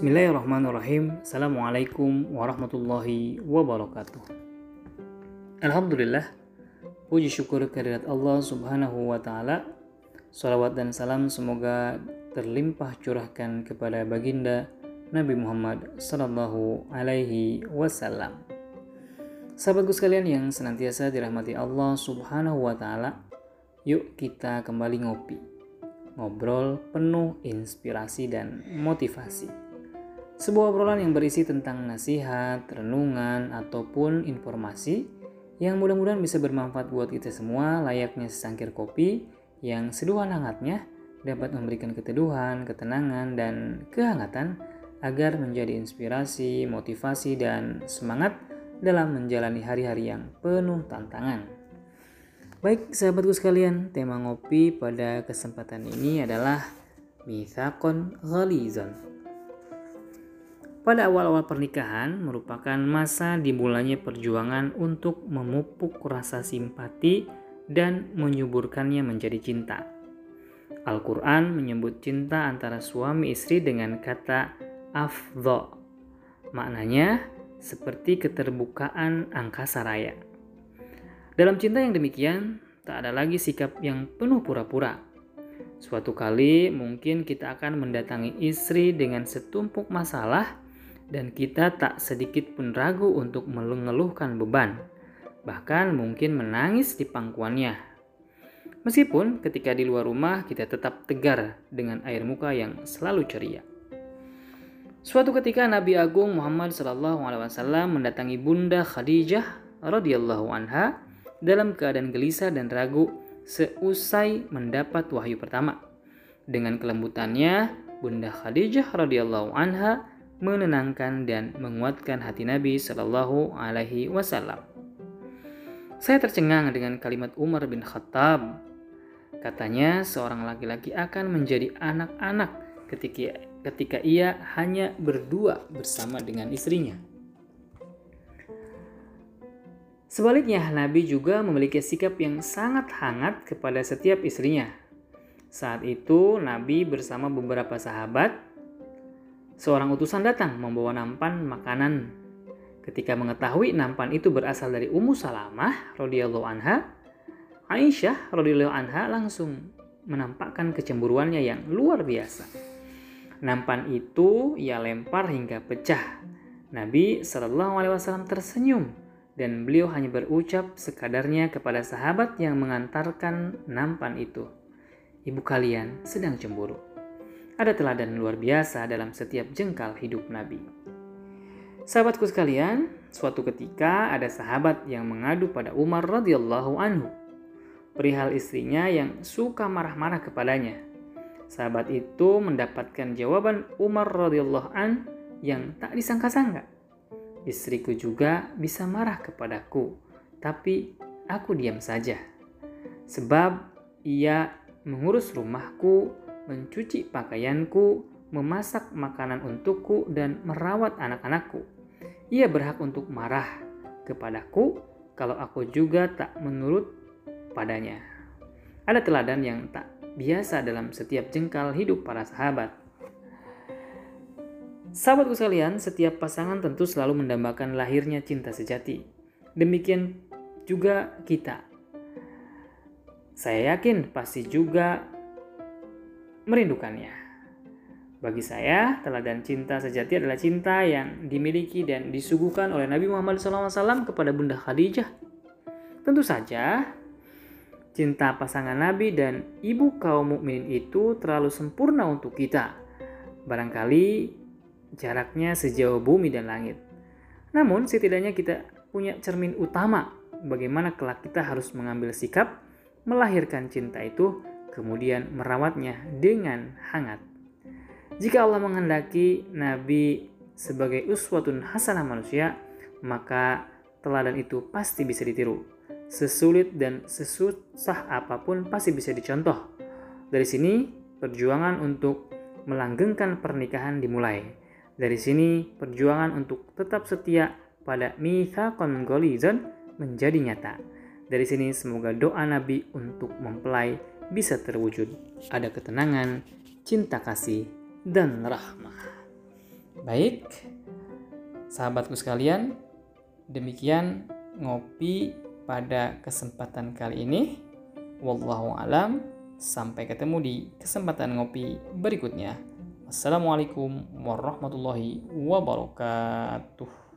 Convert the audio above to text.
Bismillahirrahmanirrahim. Assalamualaikum warahmatullahi wabarakatuh. Alhamdulillah. Puji syukur kehadirat Allah Subhanahu wa taala. Salawat dan salam semoga terlimpah curahkan kepada baginda Nabi Muhammad sallallahu alaihi wasallam. Sahabatku sekalian yang senantiasa dirahmati Allah Subhanahu wa taala, yuk kita kembali ngopi. Ngobrol penuh inspirasi dan motivasi. Sebuah obrolan yang berisi tentang nasihat, renungan, ataupun informasi yang mudah-mudahan bisa bermanfaat buat kita semua layaknya sesangkir kopi yang seduhan hangatnya dapat memberikan keteduhan, ketenangan, dan kehangatan agar menjadi inspirasi, motivasi, dan semangat dalam menjalani hari-hari yang penuh tantangan. Baik sahabatku sekalian, tema ngopi pada kesempatan ini adalah Mithakon Ghalizon pada awal-awal pernikahan merupakan masa dimulainya perjuangan untuk memupuk rasa simpati dan menyuburkannya menjadi cinta. Al-Quran menyebut cinta antara suami istri dengan kata afdho. Maknanya seperti keterbukaan angkasa raya. Dalam cinta yang demikian, tak ada lagi sikap yang penuh pura-pura. Suatu kali mungkin kita akan mendatangi istri dengan setumpuk masalah dan kita tak sedikit pun ragu untuk mengeluhkan beban, bahkan mungkin menangis di pangkuannya. Meskipun ketika di luar rumah kita tetap tegar dengan air muka yang selalu ceria. Suatu ketika Nabi Agung Muhammad SAW mendatangi Bunda Khadijah radhiyallahu anha dalam keadaan gelisah dan ragu seusai mendapat wahyu pertama. Dengan kelembutannya, Bunda Khadijah radhiyallahu anha menenangkan dan menguatkan hati Nabi Shallallahu Alaihi Wasallam. Saya tercengang dengan kalimat Umar bin Khattab. Katanya seorang laki-laki akan menjadi anak-anak ketika ketika ia hanya berdua bersama dengan istrinya. Sebaliknya, Nabi juga memiliki sikap yang sangat hangat kepada setiap istrinya. Saat itu, Nabi bersama beberapa sahabat seorang utusan datang membawa nampan makanan. Ketika mengetahui nampan itu berasal dari Ummu Salamah radhiyallahu anha, Aisyah radhiyallahu anha langsung menampakkan kecemburuannya yang luar biasa. Nampan itu ia lempar hingga pecah. Nabi Shallallahu Alaihi Wasallam tersenyum dan beliau hanya berucap sekadarnya kepada sahabat yang mengantarkan nampan itu. Ibu kalian sedang cemburu. Ada teladan luar biasa dalam setiap jengkal hidup Nabi. Sahabatku sekalian, suatu ketika ada sahabat yang mengadu pada Umar radhiyallahu anhu perihal istrinya yang suka marah-marah kepadanya. Sahabat itu mendapatkan jawaban Umar radhiyallahu an yang tak disangka-sangka. Istriku juga bisa marah kepadaku, tapi aku diam saja. Sebab ia mengurus rumahku mencuci pakaianku, memasak makanan untukku, dan merawat anak-anakku. Ia berhak untuk marah kepadaku kalau aku juga tak menurut padanya. Ada teladan yang tak biasa dalam setiap jengkal hidup para sahabat. Sahabatku sekalian, setiap pasangan tentu selalu mendambakan lahirnya cinta sejati. Demikian juga kita. Saya yakin pasti juga merindukannya. Bagi saya, teladan cinta sejati adalah cinta yang dimiliki dan disuguhkan oleh Nabi Muhammad SAW kepada Bunda Khadijah. Tentu saja, cinta pasangan Nabi dan ibu kaum mukminin itu terlalu sempurna untuk kita. Barangkali jaraknya sejauh bumi dan langit. Namun, setidaknya kita punya cermin utama bagaimana kelak kita harus mengambil sikap melahirkan cinta itu kemudian merawatnya dengan hangat. Jika Allah menghendaki Nabi sebagai uswatun hasanah manusia, maka teladan itu pasti bisa ditiru. Sesulit dan sesusah apa pun pasti bisa dicontoh. Dari sini, perjuangan untuk melanggengkan pernikahan dimulai. Dari sini, perjuangan untuk tetap setia pada mithaqon golizon menjadi nyata. Dari sini, semoga doa Nabi untuk mempelai bisa terwujud. Ada ketenangan, cinta kasih, dan rahmah. Baik, sahabatku sekalian, demikian ngopi pada kesempatan kali ini. Wallahu alam. Sampai ketemu di kesempatan ngopi berikutnya. Assalamualaikum warahmatullahi wabarakatuh.